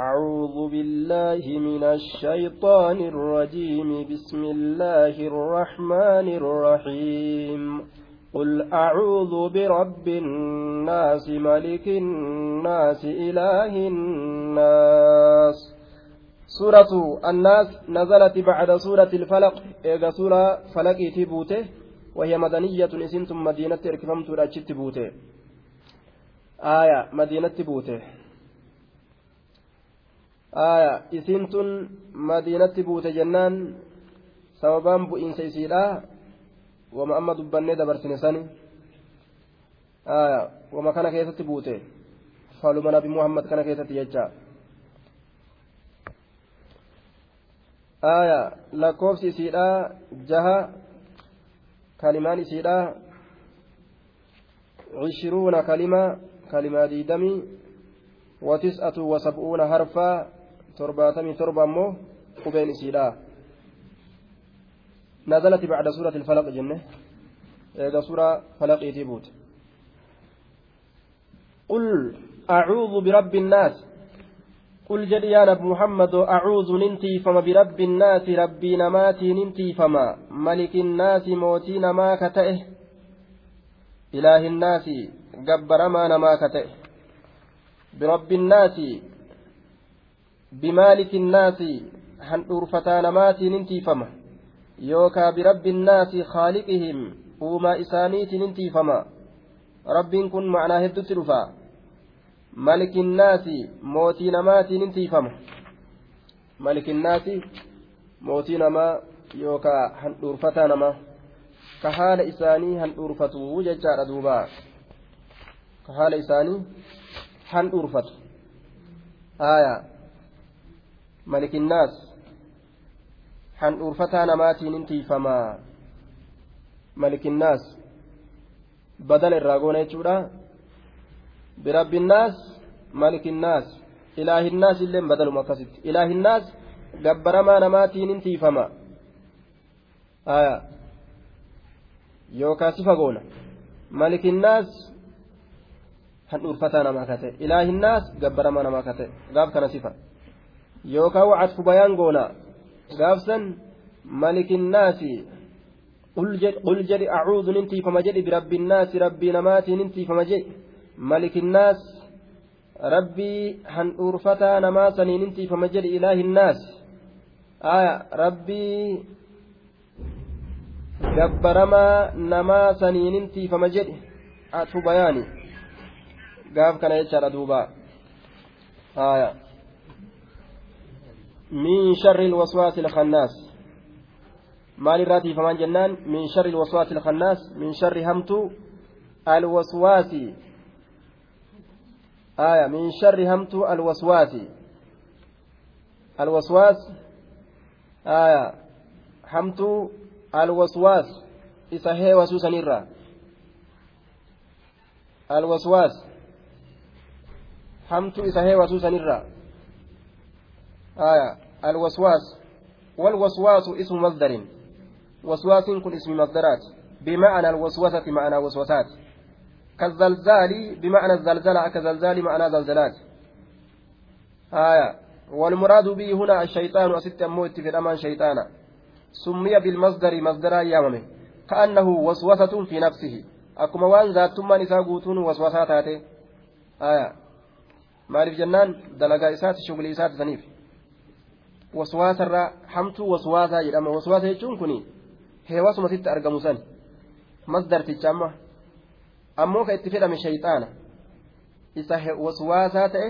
أعوذ بالله من الشيطان الرجيم. بسم الله الرحمن الرحيم. قل أعوذ برب الناس ملك الناس إله الناس. سورة الناس نزلت بعد سورة الفلق. إذا سورة فلق تبوته. وهي مدنية. إسنتم مدينة إركفمت رأتشت بوته آية مدينة بوته آية إسنتم مدينة بوته جنان sababaan bu'iinsa isiidha wama amma dubbannee dabarsine sani wama kana keessatti buute faluma nabi muhammad kana keessatti jecha aya lakkoofsi isiidha jaha kalimaan isiidha عشرون كلمة كلمة ديدمي وتسعة وسبعون حرفا ترباتمي تربة مو قبين إسيدا نزلت بعد سورة الفلق جنة إذا سورة فلق يتيبوت قل أعوذ برب الناس قل جل يا محمد أعوذ ننتي فما برب الناس ربي نماتي ننتي فما ملك الناس موتي نما كتئه إله الناس جبر ما نما كتئه برب الناس بمالك الناس هن أرفتا نماتي ننتي فما yookaa birabbi innaasi khaaliqihim uumaa isaaniitiin intiifama rabbiin kun macnaa heddutti dhufa malikinnaasi mootii namaatiin intiifama malikinnaasi mootii namaa yookaa handhuurfataa namaa ka haala isaanii handhuurfatu jechaadha duuba ka haala isaanii handhuurfatu aya malikinnaas handhuurfataa namaatiin intiifamaa malikinnaas badala irraa goona jechuudha birabbinnaas malikinnaas ilaahinnaas illee badaluma akkasitti ilaahinnaas gabbaramaa namaatiin intiifama aya yookaa sifa goona malikinnaas handhuurfataa namaa ka ta'e ilaahinnaas gabbaramaa namaa ka ta'e gaaf kana sifa yookaa wacatfu bayaan goona gaafsan malikinnaasi qul jedhi acuudu nintiifama jedhi birabbiinnaasi rabbii namaatii nintiifama jedhi. Malikinnaas rabbii handhuurfataa namaa sanii nintiifama jedhi ilaahinnaas. Aya rabbii gabbaramaa namaa sanii nintiifama jedhi atu bayaani gaaf kana jechaadha duuba. Aya من شر الوسواس الخناس. مال الراتي فمان جنان؟ من شر الوسواس الخناس من شر همت الوسواس. آية من شر همت الوسواس. الوسواس آية همت الوسواس. إسهي وسوسا نرى الوسواس همت إسهي وسوسا نرى آية الوسواس. والوسواس اسم مصدر. وسواس كن اسم مصدرات. بمعنى الوسوسة معنى وسوسات. كالزلزال بمعنى الزلزلة كزلزال معنى زلزلات آية والمراد به هنا الشيطان أست أموت في الأمان شيطانا سمي بالمصدر مصدرا يامه كأنه وسوسة في نفسه. ذات ثم نساء قوتون وسوسات هاته آية maaliif jennaan dalagaa isaati shugulii isaati waswaasarraa hamtuu waswaasaa jedhama waswaasa jechuun kun heewasumasitti argamu san masdarticha amma ammoo ka itti fedhame shayxaana isa waswaasaa ta'e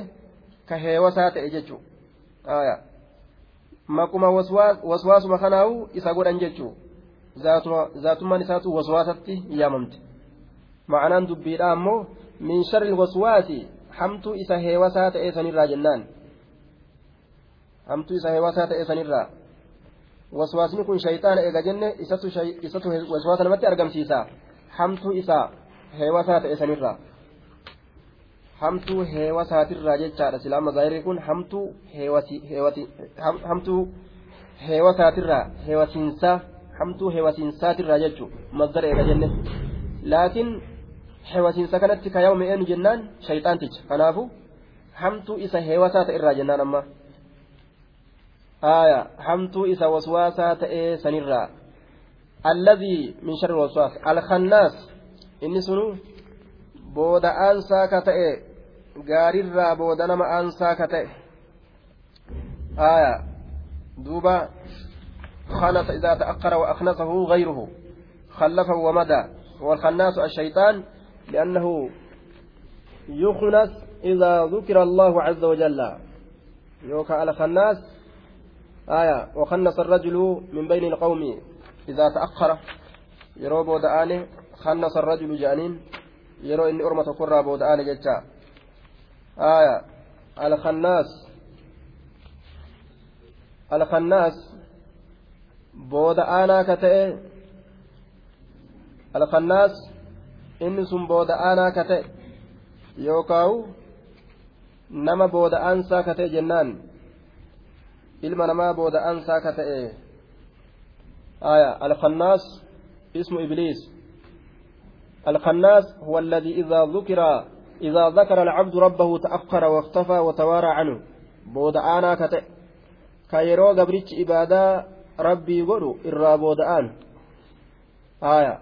ka heewasaa ta'e jechuu maquma waswaasuma kanaa'u isa godhan jechuu zaatummaan isaatu waswaasatti yaamamte ma'anaan dubbiidha ammoo min sharri waswaasi hamtuu isa heewasaa ta'e sanirraa jennaan hamtuu isa heewasaa ta'e sanirraa waswaasni kun shayxaana eega jenne isatu waswaasa namatti argamsiisa hamtuu isa heewasaa ta'e sanirraa hamtuu heewasaatirraa jechaadha silaa mazaahirri kun hamtuu hamtuu heewasaatirraa heewasiinsaa hamtuu heewasiinsaatirraa jechuu mazdara eega jenne laakiin heewasiinsa kanatti kaayamame eenyu jennaan shayxaanticha kanaafu hamtuu isa heewasaa ta'e jennaan amma hamtuu isa waswaasaa ta'ee sanirraa alladii min sharri waswaas alkannaas inni sunu booda aansaa ka ta'e gaarirraa booda nama aansaa ka ta'e aya duuba خنث إذا تأخر وأخنثه غيره خلفه ومدى والخناس الشيطان لأنه يخنث إذا ذكر الله عز وجل يوكا على خناس آية وخنس الرجل من بين القوم إذا تأخر. يرو بودآني خنس الرجل جانين. يرو إني أرمة قرى بودآني جتا آية على خناس على خناس بودآنا كتئ. الخناس إني سن بودآنا كتئ. يوكاو nama booda aansaa ka ta'e ilma namaa booda aansaa ka ta'e. آية الخناس اسم إبليس الخناس هو الذي إذا ذكر إذا ذكر العبد ربه تأخر واختفى وتوارى عنه بود آنا كتئ كيرو قبرتش إبادة ربي قولوا إرى بود آن آية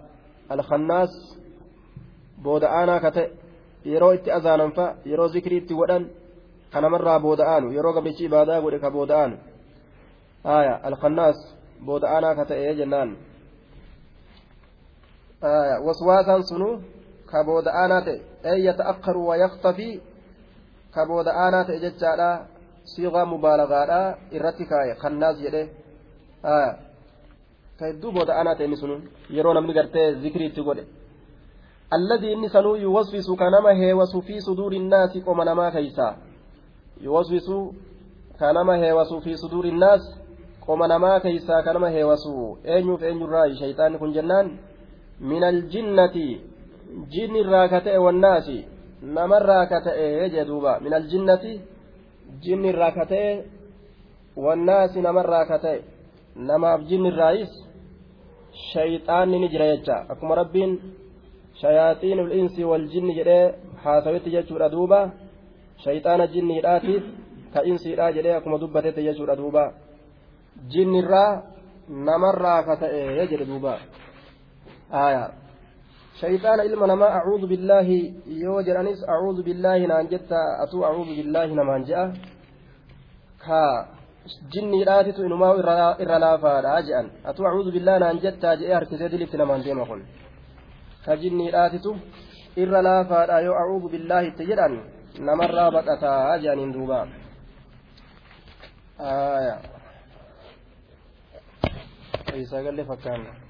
الخناس بود آنا كتئ yeroo itti azaananfa yeroo zikrii itti godhan kanamarraa booda'aanu yeroo gabrichi ibaadaa godhe ka booda'aanu aya jennaan waswaasaan sunu ka booda'aanaa ta'e ay yata'akkaru wayaktafi ka booda'aanaa ta'e jechaadha siiqaa mubaalagaadha irratti kaaye kannaas jedhe aya ka hedduu booda'aanaa ta'e inni sunu yeroo namni gartee zikrii itti godhe الذي إني سنو يوسوس كنما هيوس في صدور الناس قم نما كيسا يوسوس كنما هيوس في صدور الناس qoma namaa keeysaa ka nama heewasu. Eenyuuf eenyurraa shayxaanni kun jennaan min aljinnati jinnirraa ka ta'e wannaasi namarraa ka ta'e jee duuba. Min aljinnati jinnirraa ka ta'e wannaasi namarraa ka ta'e. Namaaf jinnirraayis shayxaanni ni jira jecha. Akkuma rabbiin shayaaxiinul insi wal jinni jedhee haasawetti jechuudha duuba. Shayxaana jinniidhaatiif ka insiidhaa jedhee akkuma dubbatette jechuudha duuba. Jinnirraa namarraa ka ta'e jedhe duuba aayaa shayxaana ilma namaa acuudu billaahi yoo jedhanis acuudu billaahi naan jetta atuu acuudu billaahi namaan je'a ka jinniidhaatitu inumaa irra laafaadha je'an atuu acuudu billaahi naan jettaa je'ee harkisee dilitti namaan deema kun ka jinniidhaatitu irra laafaadha yoo acuudu billaahi itti jedhan namarraa baqataa jedhaniin y ságale facana.